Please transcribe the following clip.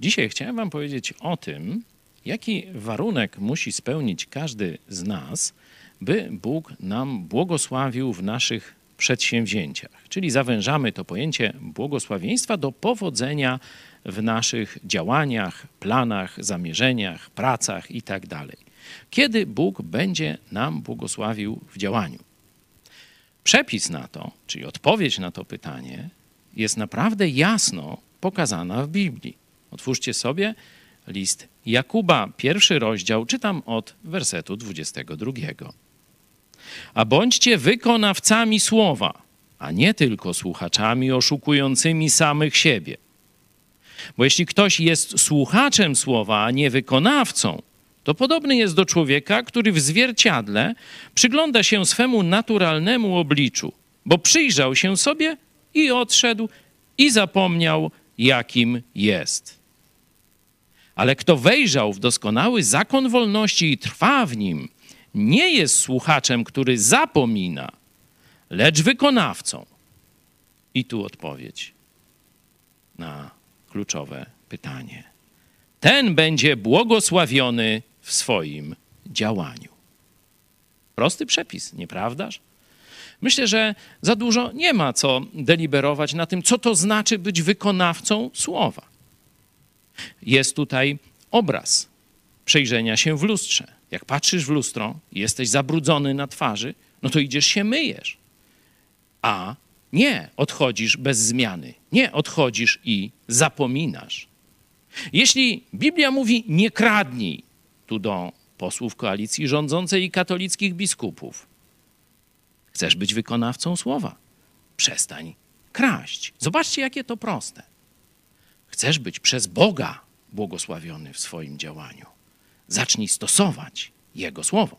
Dzisiaj chciałem Wam powiedzieć o tym, jaki warunek musi spełnić każdy z nas, by Bóg nam błogosławił w naszych przedsięwzięciach. Czyli zawężamy to pojęcie błogosławieństwa do powodzenia w naszych działaniach, planach, zamierzeniach, pracach itd. Kiedy Bóg będzie nam błogosławił w działaniu? Przepis na to, czyli odpowiedź na to pytanie, jest naprawdę jasno pokazana w Biblii. Otwórzcie sobie list Jakuba, pierwszy rozdział, czytam od wersetu 22. A bądźcie wykonawcami słowa, a nie tylko słuchaczami oszukującymi samych siebie. Bo jeśli ktoś jest słuchaczem słowa, a nie wykonawcą, to podobny jest do człowieka, który w zwierciadle przygląda się swemu naturalnemu obliczu, bo przyjrzał się sobie i odszedł i zapomniał, jakim jest. Ale kto wejrzał w doskonały zakon wolności i trwa w nim, nie jest słuchaczem, który zapomina, lecz wykonawcą. I tu odpowiedź na kluczowe pytanie. Ten będzie błogosławiony w swoim działaniu. Prosty przepis, nieprawdaż? Myślę, że za dużo nie ma co deliberować na tym, co to znaczy być wykonawcą słowa. Jest tutaj obraz przejrzenia się w lustrze. Jak patrzysz w lustro jesteś zabrudzony na twarzy, no to idziesz się myjesz. A nie odchodzisz bez zmiany. Nie odchodzisz i zapominasz. Jeśli Biblia mówi nie kradnij, tu do posłów koalicji rządzącej i katolickich biskupów, chcesz być wykonawcą słowa, przestań kraść. Zobaczcie, jakie to proste. Chcesz być przez Boga błogosławiony w swoim działaniu. Zacznij stosować Jego słowo.